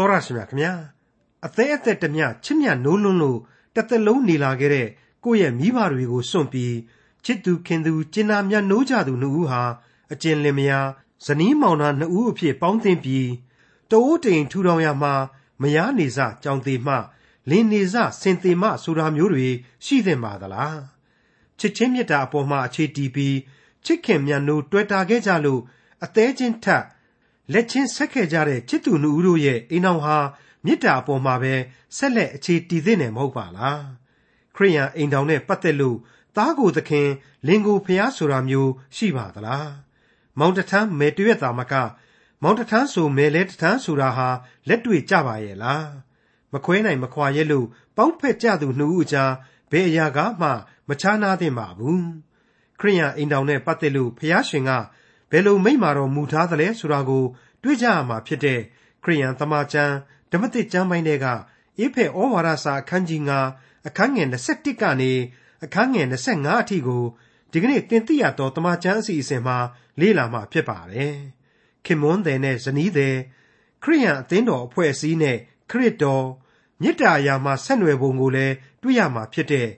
တော်ရရှိမြခင်ဗျာအသေးအသက်တမျှချစ်မြတ်နိုးလွန်းလို့တစ်သက်လုံးနေလာခဲ့တဲ့ကိုယ့်ရဲ့မိဘတွေကိုစွန့်ပြီးချစ်သူခင်သူကျင်နာမြတ်နိုးကြသူနှစ်ဦးဟာအကျဉ်လင်မယားဇနီးမောင်နှံနှစ်ဦးအဖြစ်ပေါင်းသင်းပြီးတအိုးတိမ်ထူထောင်ရမှာမယားနေစကြောင်သေးမှလင်းနေစစင်သေးမှဆိုတာမျိုးတွေရှိသင့်ပါသလားချစ်ချင်းမြတ်တာအပေါ်မှာအခြေတည်ပြီးချစ်ခင်မြတ်နိုးတွေ့တာခဲ့ကြလို့အသေးချင်းထပ် လက်ချင်းဆက်ခဲ့ကြတဲ့ချစ်သူနှစ်ဦးတို့ရဲ့အိမ်အောင်ဟာမေတ္တာအပေါ်မှာပဲဆက်လက်အခြေတည်သင့်တယ်မဟုတ်ပါလားခရိယန်အိမ်တော်နဲ့ပတ်သက်လို့သားကိုသခင်လင်ကိုဖျားဆိုတာမျိုးရှိပါသလားမောင်တထမ်းမဲတရွက်တာမက မောင်တထမ်းဆိုမဲလဲတထမ်းဆိုတာဟာလက်တွေ့ကြပါရဲ့လားမခွဲနိုင်မခွာရဲလို့ပေါက်ဖက်ကြသူနှစ်ဦးအကြားဘယ်အရာကမှ မချားနာသင့်ပါဘူးခရိယန်အိမ်တော်နဲ့ပတ်သက်လို့ဖျားရှင်က ဘယ်လိုမိန့်မာတော်မူထားသလဲဆိုတာကို တွေ့ကြရမှာဖြစ်တဲ့ခရိယန်သမာကျမ်းဓမ္မသစ်ကျမ်းပိုင်းတွေကအေဖဲဩဝါဒစာအခန်းကြီး9အခန်းငယ်21ကနေအခန်းငယ်25အထိကိုဒီကနေ့တင်ပြရတော့တမချန်းအစီအစဉ်မှာလေ့လာမှာဖြစ်ပါတယ်။ခင်မွန်းတယ်နဲ့ဇနီးတယ်ခရိယန်အသင်းတော်အဖွဲ့အစည်းနဲ့ခရစ်တော်မေတ္တာရာမှာဆက်နွယ်ပုံကိုလည်းတွေ့ရမှာဖြစ်တဲ့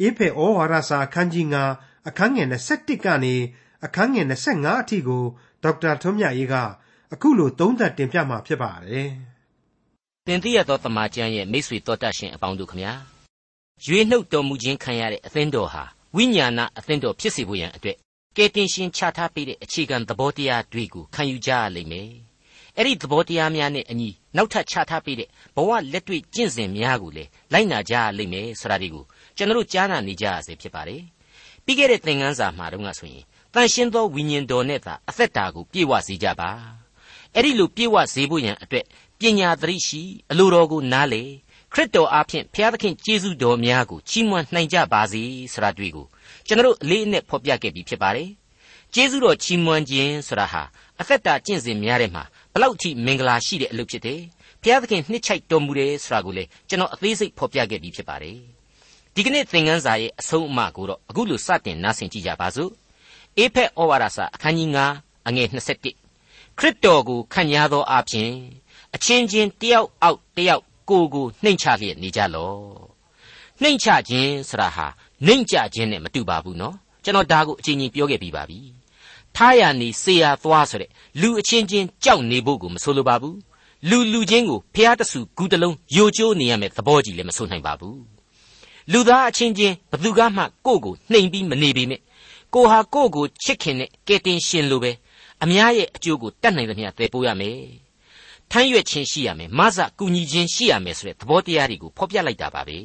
အေဖဲဩဝါဒစာအခန်းကြီး9အခန်းငယ်21ကနေ အခန်းငယ်25အထိကိုဒေါက်တာထွန်းမြတ်ရေးကအခုလိုသုံးသပ်တင်ပြမှာဖြစ်ပါတယ်။တင်ပြရသောတမချန်းရဲ့မိတ်ဆွေတော်တတ်ရှင်အပေါင်းတို့ခမညာရွေးနှုတ်တော်မူခြင်းခံရတဲ့အသင်းတော်ဟာဝိညာဏအသင်းတော်ဖြစ်စေဖို့ရန်အတွက်ကယ်တင်ရှင်ချထားပေးတဲ့အခြေခံသဘောတရားတွေကိုခံယူကြရလိမ့်မယ်။အဲ့ဒီသဘောတရားများနဲ့အညီနောက်ထပ်ချထားပေးတဲ့ဘဝလက်တွေ့ကျင့်စဉ်များကိုလည်းလိုက်နာကြရလိမ့်မယ်ဆိုတာဒီကိုကျွန်တော်ကြားနာနေကြရစေဖြစ်ပါတယ်။ပြီးခဲ့တဲ့သင်ခန်းစာမှာတော့ဆိုရင် တန်ရှင်းသောဝိညာဉ်တော်နဲ့သာအသက်တာကိုပြည့်ဝစေကြပါ။အဲ့ဒီလိုပြည့်ဝစေဖို့ရန်အတွက်ပညာသတိရှိအလိုတော်ကိုနားလေခရစ်တော်အားဖြင့်ဘုရားသခင်ကျေးဇူးတော်များကိုချီးမွမ်းနိုင်ကြပါစေဆိုတာတွေ့ကိုကျွန်တော်အလေးအနက်ဖော်ပြခဲ့ပြီးဖြစ်ပါတယ်။ကျေးဇူးတော်ချီးမွမ်းခြင်းဆိုတာဟာအသက်တာကျင့်စဉ်များတဲ့မှာဘလောက်ထိမင်္ဂလာရှိတဲ့အလုပ်ဖြစ်တယ်။ဘုရားသခင်နှစ်ချိုက်တော်မူတယ်ဆိုတာကိုလေကျွန်တော်အသေးစိတ်ဖော်ပြခဲ့ပြီးဖြစ်ပါတယ်။ဒီကနေ့သင်ခန်းစာရဲ့အဆုံးအမကိုတော့အခုလိုစတင်နားဆင်ကြည့်ကြပါစို့။ အေဖက်ဩဝါဒစာအခန်းကြီး9အငယ်21ခရစ်တော်ကိုခံရသောအဖြစ်အချင်းချင်းတယောက်အောက်တယောက်ကိုကိုနှိမ့်ချလျက်နေကြလော့နှိမ့်ချခြင်းဆိုတာဟာနှိမ့်ချခြင်းနဲ့မတူပါဘူးနော်ကျွန်တော်ဒါကိုအချိန်ချင်းပြောခဲ့ပြီးပါပြီထားရနေစေရသွားဆိုတဲ့လူအချင်းချင်းကြောက်နေဖို့ကိုမဆိုလိုပါဘူးလူလူချင်းကိုဖျားတဆူဂူတလုံးယိုကျိုးနေရမယ့်သဘောကြီးလည်းမဆိုနိုင်ပါဘူးလူသားအချင်းချင်းဘသူကမှကိုယ့်ကိုနှိမ်ပြီးမနေပေမဲ့ ကိုဟာကိုယ့်ကိုချစ်ခင်တဲ့ကယ်တင်ရှင်လိုပဲအများရဲ့အကျိုးကိုတတ်နိုင်သမျှသယ်ပိုးရမယ်ထမ်းရွက်ခြင်းရှိရမယ်မဆကူညီခြင်းရှိရမယ်ဆိုတဲ့သဘောတရားတွေကိုဖော်ပြလိုက်တာပါပဲ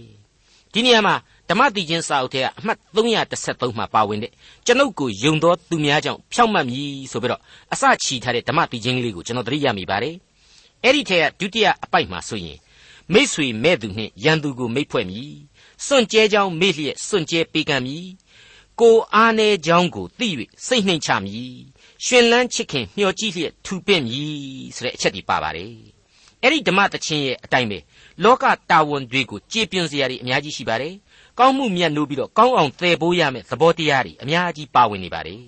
ဒီနေရာမှာဓမ္မတိချင်းစာအုပ်ထဲကအမှတ်313မှာပါဝင်တဲ့ကျွန်ုပ်ကိုယုံသောသူများကြောင့်ဖြောင့်မတ်မည်ဆိုပြီးတော့အစချီထားတဲ့ဓမ္မတိချင်းကလေးကိုကျွန်တော်သတိရမိပါတယ်အဲ့ဒီထဲကဒုတိယအပိုက်မှာဆိုရင်မိษွေမဲ့သူနှင့်ရန်သူကိုမိတ်ဖွဲ့မည်စွန့်ကြဲကြောင်းမေ့လျက်စွန့်ကြဲပေးကမ်းမည် ကိုအားနေကြောင်းကိုသိ၍စိတ်နှိမ်ချမည်ရှင်လန်းချစ်ခင်မျှော်ကြည့်လျက်ထူပင့်မည်ဆိုတဲ့အချက်ဒီပါပါတယ်အဲ့ဒီဓမ္မသချင်းရဲ့အတိုင်းပဲလောကတာဝန်တွေကိုကြည်ပြင်းစရာတွေအများကြီးရှိပါတယ်ကောင်းမှုမြတ်နိုးပြီးတော့ကောင်းအောင်သယ်ပိုးရမယ်သဘောတရားတွေအများကြီးပါဝင်နေပါတယ်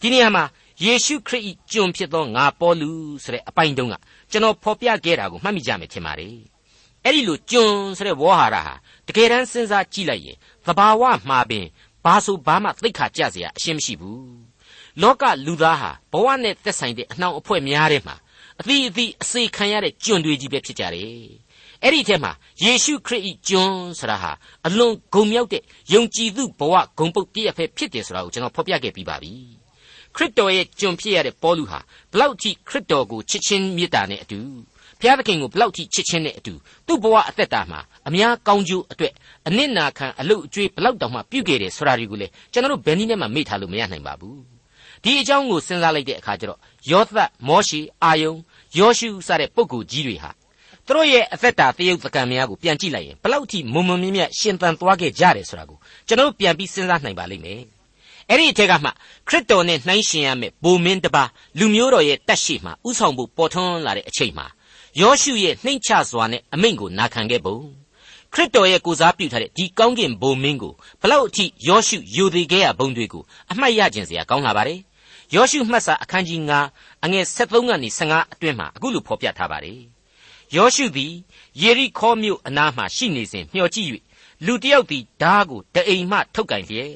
ဒီနေရာမှာယေရှုခရစ်၏ကျွန်ဖြစ်သောငါပေါလုဆိုတဲ့အပိုင်းတုန်းကကျွန်တော်ဖော်ပြခဲ့တာကိုမှတ်မိကြမယ်ထင်ပါတယ်အဲ့ဒီလိုကျွန်ဆိုတဲ့ဝေါ်ဟာရဟာတကယ်တမ်းစဉ်းစားကြည့်လိုက်ရင်သဘာဝမှာပင် ဘာဆိုဘာမှသိခါကြစရာအရှင်းမရှိဘူးလောကလူသားဟာဘဝနဲ့သက်ဆိုင်တဲ့အနှောင်အဖွဲ့များတဲ့မှာအသီးအသီးအစေခံရတဲ့ကျွံတွေကြီးပဲဖြစ်ကြတယ်အဲ့ဒီထဲမှာယေရှုခရစ်ဤကျွန်းဆိုတာဟာအလွန်ဂုံမြောက်တဲ့ယုံကြည်သူဘဝဂုံပုတ်ပြည့်ရဖက်ဖြစ်တယ်ဆိုတာကိုကျွန်တော်ဖော်ပြခဲ့ပြီးပါပြီခရစ်တော်ရဲ့ကျွံဖြစ်ရတဲ့ပေါလုဟာဘလောက်ထိခရစ်တော်ကိုချစ်ချင်းမေတ္တာနဲ့အတူ ဘုရားသခင်ကိုဘလောက်ထိချစ်ချင်းနဲ့အတူသူ့ဘဝအသက်တာမှာအများကောင်းကျိုးအတွက်အနစ်နာခံအလုတ်အကျွေးဘလောက်တောင်မှပြုခဲ့တယ်ဆိုတာတွေကိုလေကျွန်တော်တို့ဘယ်နည်းနဲ့မှမေ့ထားလို့မရနိုင်ပါဘူးဒီအကြောင်းကိုစဉ်းစားလိုက်တဲ့အခါကျတော့ယောသတ်မောရှိအာယုန်ယောရှုစတဲ့ပုဂ္ဂိုလ်ကြီးတွေဟာသူတို့ရဲ့အသက်တာတရုပ်သကံများကိုပြန်ကြည့်လိုက်ရင်ဘလောက်ထိမုံမမြင့်မြတ်ရှင်သန်သွားခဲ့ကြတယ်ဆိုတာကိုကျွန်တော်ပြန်ပြီးစဉ်းစားနိုင်ပါလိမ့်မယ်အဲ့ဒီအထက်ကမှခရစ်တော်နဲ့နှိုင်းရှင်ရမယ့်ဗိုလ်မင်းတစ်ပါးလူမျိုးတော်ရဲ့တက်ရှိမှဥဆောင်ဖို့ပေါ်ထွန်းလာတဲ့အချိန်မှာ ယောရှုရဲ့နှိမ့်ချစွာနဲ့အမိန့်ကိုနာခံခဲ့ပုံခရစ်တော်ရဲ့ကိုစားပြုထားတဲ့ဒီကောင်းကင်ဘုံမင်းကိုဘလောက်အထိယောရှုယူသေးခဲ့ရဘုံတွေကိုအမှတ်ရခြင်းစရာကောင်းလာပါတယ်ယောရှုမှတ်စာအခန်းကြီး9အငယ်73ကနေ15အတွင်းမှာအခုလိုဖော်ပြထားပါတယ်ယောရှုသည်ယေရိခေါမြို့အနားမှရှိနေစဉ်မျှော်ကြည့်၍လူတစ်ယောက်သည်ဓားကိုတအိမ်မှထုတ်ကင်လျက်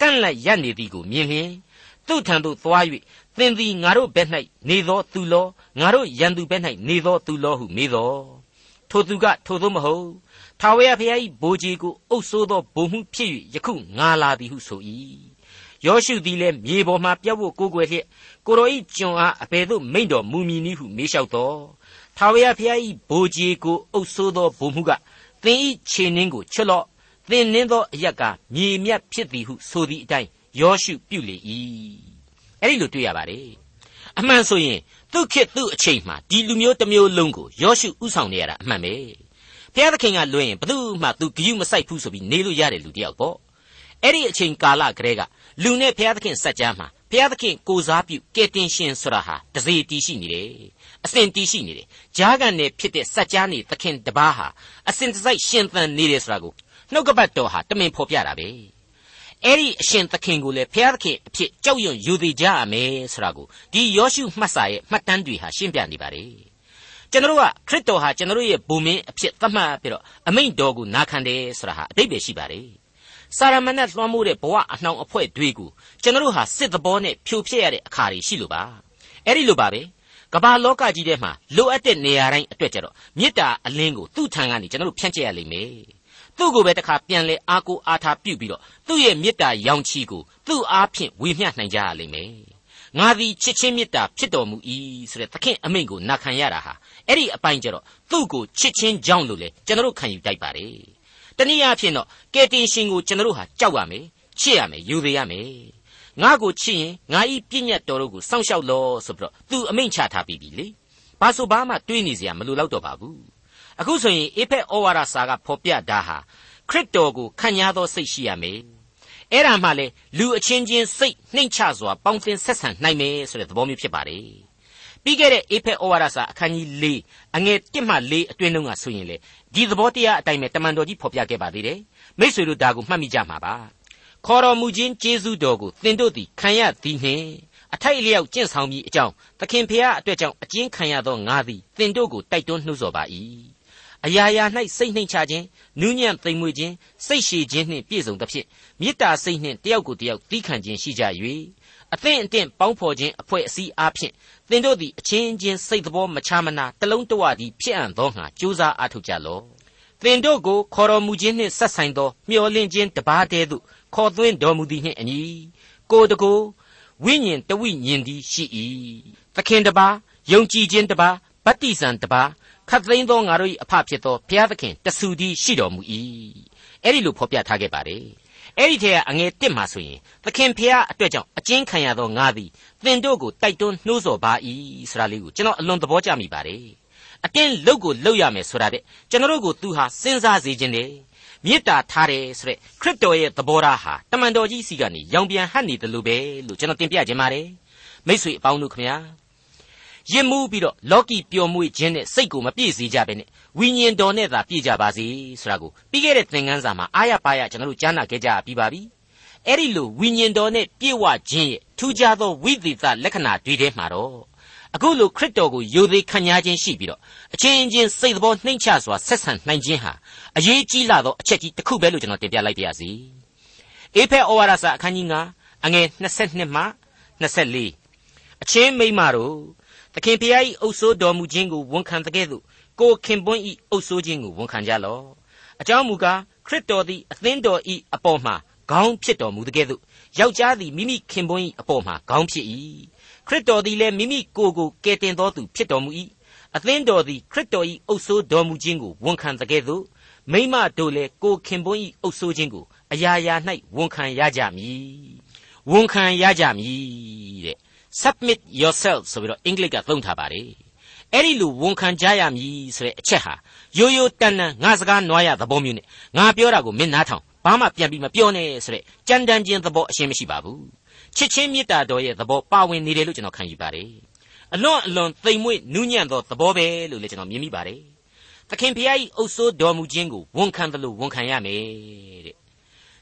ကန့်လန့်ရပ်နေသည်ကိုမြင်လျင်သူ့ထံသို့သွား၍ သင်သည်ငါတို့ဘက်၌နေသောသူလောငါတို့ရန်သူဘက်၌နေသောသူလောဟုမေးသောထိုသူကထိုသို့မဟုတ်ထာဝရဘုရား၏ဘိုးကြီးကိုအုပ်ဆိုးသောဘုံမှုဖြစ်၍ယခုငါလာသည်ဟုဆို၏ယောရှုသည်လည်းမြေပေါ်မှပြတ်ဖို့ကိုးကွယ်လျက်ကိုရောဤကျွန်အားအဘယ်သို့မိန့်တော်မူမည်နည်းဟုမေးလျှောက်တော်ထာဝရဘုရား၏ဘိုးကြီးကိုအုပ်ဆိုးသောဘုံမှုကသင်၏ခြေနှင်းကိုချွတ်လော့သင်နှင်းသောအရက်ကမြေမြတ်ဖြစ်သည်ဟုဆိုသည့်အတိုင်းယောရှုပြုလေ၏ အဲ့ဒီလိုတွေ့ရပါတယ်အမှန်ဆိုရင်သူ့ခေတ်သူ့အချိန်မှာဒီလူမျိုးတစ်မျိုးလုံးကိုယောရှုဥဆောင်နေရတာအမှန်ပဲဘုရားသခင်ကလွှဲရင်ဘယ်သူမှသူဂယုမဆိုင်ဘူးဆိုပြီးနေလို့ရတယ်လူတယောက်ပေါ့အဲ့ဒီအချိန်ကာလကလေးကလူနဲ့ဘုရားသခင်စัจ जा မှာဘုရားသခင်ကိုစားပြုကဲတင်ရှင်ဆိုတာဟာတစေတီရှိနေတယ်အစဉ်တီရှိနေတယ်ဂျားကန်နဲ့ဖြစ်တဲ့စัจ जा နေသခင်တပားဟာအစဉ်တစိုက်ရှင်သန်နေတယ်ဆိုတာကိုနှုတ်ကပတ်တော်ဟာတမင်ဖော်ပြတာပဲ အဲ့ဒီအရှင်သခင်ကိုလည်းဘုရားသခင်အဖြစ်ကြောက်ရွံ့ယူသေးကြရမယ်ဆိုတာကိုဒီယောရှုမှတ်စာရဲ့မှတ်တမ်းတွေဟာရှင်းပြနေပါတယ်ကျွန်တော်ကခရစ်တော်ဟာကျွန်တော်ရဲ့ဘုံမင်းအဖြစ်သတ်မှတ်ပြီးတော့အမိန့်တော်ကိုနာခံတယ်ဆိုတာဟာအတိတ်ပဲရှိပါတယ်စာရမဏေလွှမ်းမိုးတဲ့ဘဝအနှောင်အဖွဲ့တွေကိုကျွန်တော်ဟာစစ်သဘောနဲ့ဖြိုဖျက်ရတဲ့အခါတွေရှိလို့ပါအဲ့ဒီလိုပါပဲကမ္ဘာလောကကြီးထဲမှာလိုအပ်တဲ့နေရာတိုင်းအတွက်ကြတော့မေတ္တာအလင်းကိုသူ့ထံကနေကျွန်တော်တို့ဖြန့်ကျက်ရလိမ့်မယ် သူ့ကိုပဲတခါပြန်လဲအားကိုအားထားပြုပြီးတော့သူ့ရဲ့မေတ္တာရောင်ချီကိုသူ့အားဖြင့်ဝေမျှနိုင်ကြရလိမ့်မယ်ငါသည်ချစ်ချင်းမေတ္တာဖြစ်တော်မူ၏ဆိုတဲ့သခင်အမိန့်ကိုနာခံရတာဟာအဲ့ဒီအပိုင်းကျတော့သူ့ကိုချစ်ချင်းကြောင့်လို့လေကျွန်တော်တို့ခံယူတိုက်ပါတယ်တနည်းအားဖြင့်တော့ကယ်တင်ရှင်ကိုကျွန်တော်တို့ဟာကြောက်ရမယ်ချစ်ရမယ်ယူသေးရမယ်ငါကိုချစ်ရင်ငါဤပြည့်ညတ်တော်တို့ကိုစောင့်ရှောက်လောဆိုပြီးတော့သူအမိန့်ချထားပြီးပြီလေဘာဆိုဘာမှတွေးနေစရာမလိုတော့တော့ပါဘူး အခုဆိုရင်အေဖက်ဩဝါဒစာကဖော်ပြတာဟာခရစ်တော်ကိုခံရသောစိတ်ရှိရမယ်အဲ့ဒါမှလေလူအချင်းချင်းစိတ်နှိမ့်ချစွာပေါင်းတင်ဆက်ဆံနိုင်မယ်ဆိုတဲ့သဘောမျိုးဖြစ်ပါတယ်ပြီးခဲ့တဲ့အေဖက်ဩဝါဒစာအခန်းကြီး၄အငယ်၁မှ၄အတွင်းလုံးကဆိုရင်လေဒီသဘောတရားအတိုင်းပဲတမန်တော်ကြီးဖော်ပြခဲ့ပါသေးတယ်မိษွေတို့ဒါကိုမှတ်မိကြမှာပါခေါ်တော်မူခြင်းကျေးဇူးတော်ကိုသင်တို့သည်ခံရသည်နှင့်အထိုက်အလျောက်ကျင့်ဆောင်ပြီးအကြောင်းသခင်ဖျားအတွက်ကြောင့်အကျဉ်းခံရသောငါသည်သင်တို့ကိုတိုက်တွန်းနှိုးဆော်ပါ၏ အရာရာ၌စိတ်နှိမ်ချခြင်းနူးညံ့သိမ်မွေ့ခြင်းစိတ်ရှည်ခြင်းနှင့်ပြည့်စုံသဖြင့်မေတ္တာစိတ်နှင့်တယောက်ကိုတယောက်သီးခံခြင်းရှိကြ၍အသင့်အတင့်ပေါင်းဖော်ခြင်းအဖွဲ့အစည်းအားဖြင့်သင်တို့သည်အချင်းချင်းစိတ်တော်မချမနာတလုံးတဝသည်ဖြစ်အံ့သောငါကြိုးစားအားထုတ်ကြလော့သင်တို့ကိုခေါ်တော်မူခြင်းနှင့်ဆက်ဆိုင်သောမျှော်လင့်ခြင်းတပါးတည်းသို့ခေါ်သွင်းတော်မူသည်နှင့်အညီကိုတကိုဝိညာဉ်တဝိညာဉ်သည်ရှိ၏သခင်တပါးယုံကြည်ခြင်းတပါးဗတ္တိဇံတပါး ခတ်သိမ်းသောငါတို့၏အဖဖြစ်သောဘုရားသခင်တဆူသည်ရှိတော်မူ၏အဲ့ဒီလိုဖော်ပြထားခဲ့ပါတယ်အဲ့ဒီထဲကအငယ်1မှာဆိုရင်သခင်ဖျားအတွက်ကြောင့်အကျဉ်းခံရသောငါသည်သင်တို့ကိုတိုက်တွန်းနှိုးဆော်ပါ၏ဆိုတာလေးကိုကျွန်တော်အလွန်သဘောကျမိပါတယ်အတင်းလုတ်ကိုလုတ်ရမယ်ဆိုတာတဲ့ကျွန်တော်တို့ကိုသူဟာစဉ်းစားစေခြင်းတယ်မေတ္တာထားတယ်ဆိုတဲ့ခရစ်တော်ရဲ့သဘောထားဟာတမန်တော်ကြီးစီကနေရောင်ပြန်ဟပ်နေတယ်လို့ပဲလို့ကျွန်တော်တင်ပြခြင်းပါတယ်မိတ်ဆွေအပေါင်းတို့ခင်ဗျာ ရစ်မှုပြီးတော့လောကီပျော်မွေ့ခြင်းနဲ့စိတ်ကိုမပြည့်စေကြဘဲနဲ့ဝိညာဉ်တော်နဲ့သာပြည့်ကြပါစေဆိုတာကိုပြီးခဲ့တဲ့သင်ခန်းစာမှာအားရပါရကျွန်တော်တို့ကြားနာခဲ့ကြပြီးပါပြီအဲ့ဒီလိုဝိညာဉ်တော်နဲ့ပြည့်ဝခြင်းရဲ့ထူးခြားသောဝိသေသလက္ခဏာတွေထဲမှာတော့အခုလိုခရစ်တော်ကိုယိုသေးခံညာခြင်းရှိပြီးတော့အချင်းချင်းစိတ်တော်နှိမ့်ချစွာဆက်ဆံနိုင်ခြင်းဟာအရေးကြီးလာသောအချက်ကြီးတစ်ခုပဲလို့ကျွန်တော်တင်ပြလိုက်ပါရစေအေဖဲဩဝါဒစာအခန်းကြီး9အငယ်22မှ24အချင်းမိမတို့ သခင်ဖျား၏အုပ်ဆိုးတော်မူခြင်းကိုဝန်ခံတဲ့ကဲ့သို့ကိုခင်ပွန်း၏အုပ်ဆိုးခြင်းကိုဝန်ခံကြလော့အကြောင်းမူကားခရစ်တော်သည်အသင်းတော်၏အပေါ်မှာခေါင်းဖြစ်တော်မူတဲ့ကဲ့သို့ယောက်ျားသည်မိမိခင်ပွန်း၏အပေါ်မှာခေါင်းဖြစ်၏ခရစ်တော်သည်လည်းမိမိကိုယ်ကိုကယ်တင်တော်သူဖြစ်တော်မူ၏အသင်းတော်သည်ခရစ်တော်၏အုပ်ဆိုးတော်မူခြင်းကိုဝန်ခံတဲ့ကဲ့သို့မိမတို့လည်းကိုခင်ပွန်း၏အုပ်ဆိုးခြင်းကိုအရာရာ၌ဝန်ခံရကြမည်ဝန်ခံရကြမည်တဲ့ submit yourself ဆိုပြီးတော့အင်္ဂလိပ်ကသုံးထားပါတယ်အဲ့ဒီလိုဝန်ခံကြရမည်ဆိုတဲ့အချက်ဟာရိုးရိုးတန်တန်ငါစကားနွားရသဘောမျိုးနဲ့ငါပြောတာကိုမင်းနားထောင်ဘာမှပြန်ပြီးမပြောနဲ့ဆိုတဲ့ကြမ်းတမ်းခြင်းသဘောအရှင်းမရှိပါဘူးချစ်ချင်းမေတ္တာတော်ရဲ့သဘောပါဝင်နေတယ်လို့ကျွန်တော်ခံယူပါတယ်အလွန်အလွန်သိမ်မွေ့နူးညံ့သောသဘောပဲလို့လည်းကျွန်တော်မြင်မိပါတယ်သခင်ဖျားကြီးအုပ်စိုးတော်မူခြင်းကိုဝန်ခံတယ်လို့ဝန်ခံရမယ်တဲ့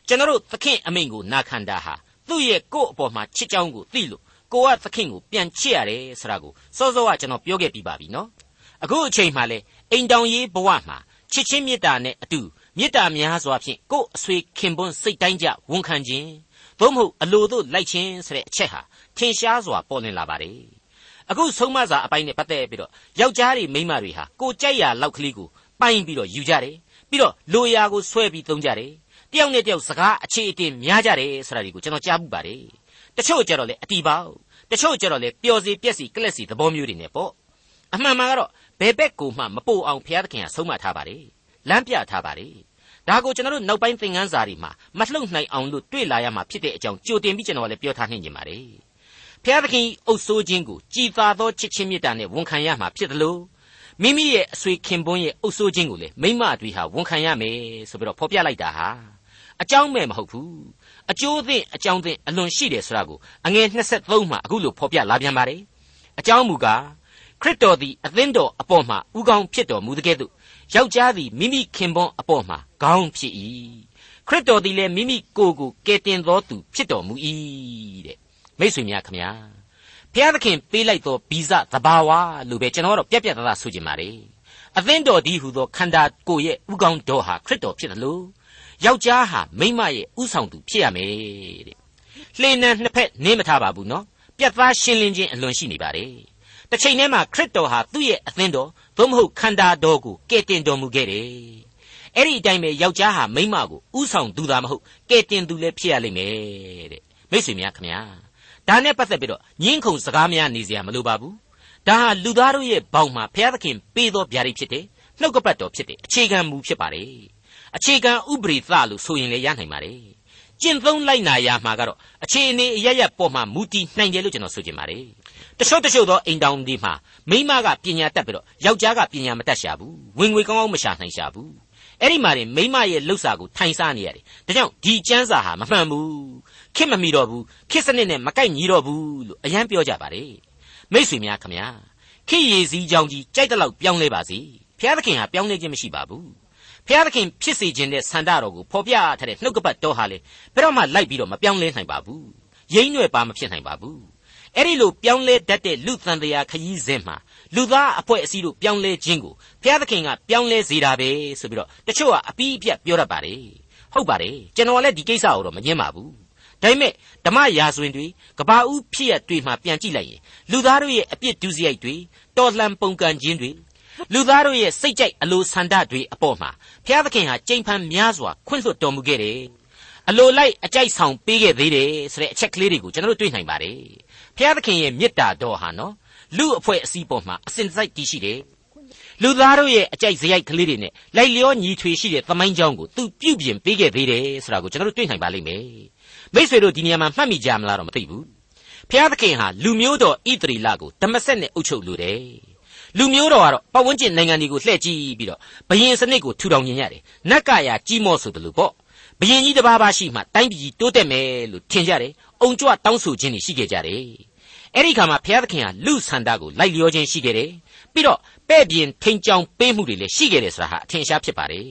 ကျွန်တော်တို့သခင်အမိန့်ကိုနာခံတာဟာသူ့ရဲ့ကိုယ့်အပေါ်မှာချစ်ကြောင်းကိုသိလို့ ကိုကသခင်ကိုပြန်ချစ်ရတယ်ဆိုတာကိုစောစောကကျွန်တော်ပြောခဲ့ပြီးပါပြီနော်အခုအချိန်မှလည်းအိမ်တောင်ရေးဘဝမှာချစ်ချင်းမေတ္တာနဲ့အတူမေတ္တာများစွာဖြင့်ကိုယ်အဆွေခင်ပွန်းစိတ်တိုင်းကြဝန်ခံခြင်းသို့မဟုတ်အလိုတို့လိုက်ခြင်းဆိုတဲ့အချက်ဟာထင်ရှားစွာပေါ်လွင်လာပါတယ်အခုဆုံးမစာအပိုင်းနဲ့ပတ်သက်ပြီးတော့ယောက်ျားတွေမိန်းမတွေဟာကိုကြိုက်ရာလောက်ကလေးကိုပိုင်ပြီးတော့ယူကြတယ်ပြီးတော့လိုရာကိုဆွဲပြီးသုံးကြတယ်တယောက်နဲ့တယောက်စကားအခြေအတင်များကြတယ်ဆိုတာဒီကိုကျွန်တော်ကြားမှုပါတယ်တချို့ကြတော့လေအတီပေါက် တချို့ကြတော့လေပျော်စီပြက်စီကလက်စီသဘောမျိုးတွေနဲ့ပေါ့အမှန်မှန်ကတော့ဘယ်ဘက်ကိုမှမပို့အောင်ဘုရားသခင်ကဆုံးမထားပါတယ်လမ်းပြထားပါတယ်ဒါကိုကျွန်တော်တို့နောက်ပိုင်းသင်ခန်းစာတွေမှာမလှုပ်နိုင်အောင်လို့တွေ့လာရမှာဖြစ်တဲ့အကြောင်းကြိုတင်ပြီးကျွန်တော်လည်းပြောထားနှင်ကြပါတယ်ဘုရားသခင်အုပ်ဆိုးခြင်းကိုကြည်သာသောချစ်ချင်းမေတ္တာနဲ့ဝန်ခံရမှာဖြစ်တယ်လို့မိမိရဲ့အဆွေခင်ပွန်းရဲ့အုပ်ဆိုးခြင်းကိုလေမိမတွေဟာဝန်ခံရမယ်ဆိုပြီးတော့ဖော်ပြလိုက်တာဟာ အကြောင်းမဲ့မဟုတ်ဘူးအကျိုးသင့်အကြောင်းသင့်အလွန်ရှိတယ်ဆိုတာကိုအငယ်23မှာအခုလိုဖော်ပြလာပြန်ပါတယ်အကြောင်းမူကားခရစ်တော်သည်အသင်းတော်အပေါ်မှာဥကောင်းဖြစ်တော်မူတဲ့ကဲ့သို့ယောက်ျားသည်မိမိခင်ပွန်းအပေါ်မှာခေါင်းဖြစ်၏ခရစ်တော်သည်လည်းမိမိကိုယ်ကိုကယ်တင်တော်သူဖြစ်တော်မူ၏တဲ့မိတ်ဆွေများခမညာဘုရားသခင်ပေးလိုက်သောဗီဇသဘာဝလို့ပဲကျွန်တော်တို့ပြက်ပြက်သားသားဆိုချင်ပါတယ်အသင်းတော်ဒီဟူသောခန္ဓာကိုယ်ရဲ့ဥကောင်းတော်ဟာခရစ်တော်ဖြစ်တယ်လို့ ယောက်ျားဟာမိန်းမရဲ့ဥဆောင်သူဖြစ်ရမယ်တဲ့လှေနံနှစ်ဖက်နင်းမထားပါဘူးနော်ပြက်သားရှင်းလင်းခြင်းအလွန်ရှိနေပါတယ်တစ်ချိန်တည်းမှာခရစ်တော်ဟာသူ့ရဲ့အသင်းတော်သို့မဟုတ်ခန္ဓာတော်ကိုကယ်တင်တော်မူခဲ့တယ်အဲ့ဒီအတိုင်းပဲယောက်ျားဟာမိန်းမကိုဥဆောင်သူသာမဟုတ်ကယ်တင်သူလည်းဖြစ်ရလိမ့်မယ်တဲ့မိတ်ဆွေများခင်ဗျာဒါနဲ့ပတ်သက်ပြီးတော့ညင်းခုန်စကားများနေစရာမလိုပါဘူးဒါဟာလူသားတို့ရဲ့ဘောင်မှာဘုရားသခင်ပေးသောဗျာဒိတ်ဖြစ်တယ်နှုတ်ကပတ်တော်ဖြစ်တယ်အခြေခံမူဖြစ်ပါတယ် အခြေခံဥပရိသလို့ဆိုရင်လည်းရနိုင်ပါတယ်ကျင့်သုံးလိုက်နာရမှာကတော့အခြေအနေအရရပေါ်မှာမူတည်နိုင်တယ်လို့ကျွန်တော်ဆိုချင်ပါတယ်တချို့တချို့သောအိမ်တောင်ဒီမှာမိမကပညာတတ်ပြီးတော့ယောက်ျားကပညာမတတ်ရှာဘူးဝင်ငွေကောင်းကောင်းမရှာနိုင်ရှာဘူးအဲ့ဒီမှာနေမိမရဲ့လှုပ်စာကိုထိုင်စားနေရတယ်ဒါကြောင့်ဒီကျမ်းစာဟာမမှန်ဘူးခစ်မမီတော့ဘူးခစ်စနစ်နဲ့မကိုက်ညီတော့ဘူးလို့အရန်ပြောကြပါတယ်မိษွေများခမညာခေရည်စည်းကြောင်းကြီးကြိုက်တဲ့လောက်ပြောင်းလဲပါစေဘုရားသခင်ဟာပြောင်းလဲခြင်းမရှိပါဘူး ဘုရားသခင်ဖြစ်စေခြင်းတဲ့ဆန္ဒတော်ကိုဖော်ပြထားတဲ့နှုတ်ကပတ်တော်ဟာလေဘယ်တော့မှလိုက်ပြီးတော့မပြောင်းလဲနိုင်ပါဘူးရိမ့်ွယ်ပါမဖြစ်နိုင်ပါဘူးအဲ့ဒီလိုပြောင်းလဲတတ်တဲ့လူသံတရားခရီးစဉ်မှာလူသားအဖွဲ့အစည်းတို့ပြောင်းလဲခြင်းကိုဘုရားသခင်ကပြောင်းလဲစေတာပဲဆိုပြီးတော့တချို့ကအပီးအပြတ်ပြောတတ်ပါတယ်ဟုတ်ပါတယ်ကျွန်တော်လည်းဒီကိစ္စကိုတော့မငင်းပါဘူးဒါပေမဲ့ဓမ္မရာဇဝင်တွေကဘာဦးဖြစ်ရတွေမှပြန်ကြည့်လိုက်ရင်လူသားတို့ရဲ့အပြစ်ဒုစရိုက်တွေတော်လှန်ပုန်ကန်ခြင်းတွေ လူသားတို့ရဲ့စိတ်ကြိုက်အလိုဆန္ဒတွေအပေါ်မှာဘုရားသခင်ဟာကြိမ်ဖန်များစွာခွင့်လွှတ်တော်မူခဲ့တယ်အလိုလိုက်အကြိုက်ဆောင်ပေးခဲ့သေးတယ်ဆိုတဲ့အချက်ကလေးတွေကိုကျွန်တော်တို့တွေ့နိုင်ပါတယ်ဘုရားသခင်ရဲ့မေတ္တာတော်ဟာနော်လူအဖွဲ့အစည်းပေါ်မှာအစဉ်စိုက်တည်ရှိတယ်လူသားတို့ရဲ့အကြိုက်စရိုက်ကလေးတွေနဲ့လိုက်လျောညီထွေရှိတဲ့သမိုင်းကြောင်းကိုသူပြုပြင်ပေးခဲ့သေးတယ်ဆိုတာကိုကျွန်တော်တို့တွေ့နိုင်ပါလိမ့်မယ်မိษွေတို့ဒီနေရာမှာမှတ်မိကြမလားတော့မသိဘူးဘုရားသခင်ဟာလူမျိုးတော်ဣသရီလကိုဓမ္မဆက်နဲ့အုပ်ချုပ်လိုတယ် လူမျိုးတော်ကတော့ပတ်ဝန်းကျင်နိုင်ငံတွေကိုလှည့်ကြည့်ပြီးတော့ဘယင်စနစ်ကိုထူထောင်နေရတယ်နတ်ကရာကြီးမော့ဆိုတယ်လို့ပေါ့ဘယင်ကြီးတစ်ပါးပါရှိမှတိုင်းပြည်တိုးတက်မယ်လို့ထင်ကြတယ်အုံကြွတောင်းဆိုခြင်းတွေရှိခဲ့ကြတယ်အဲ့ဒီခါမှာဘုရားသခင်ဟာလူဆန္ဒကိုလိုက်လျောခြင်းရှိခဲ့တယ်ပြီးတော့ပဲ့ပြင်ထိန်ချောင်ပေးမှုတွေလည်းရှိခဲ့တယ်ဆိုတာဟာအထင်ရှားဖြစ်ပါတယ်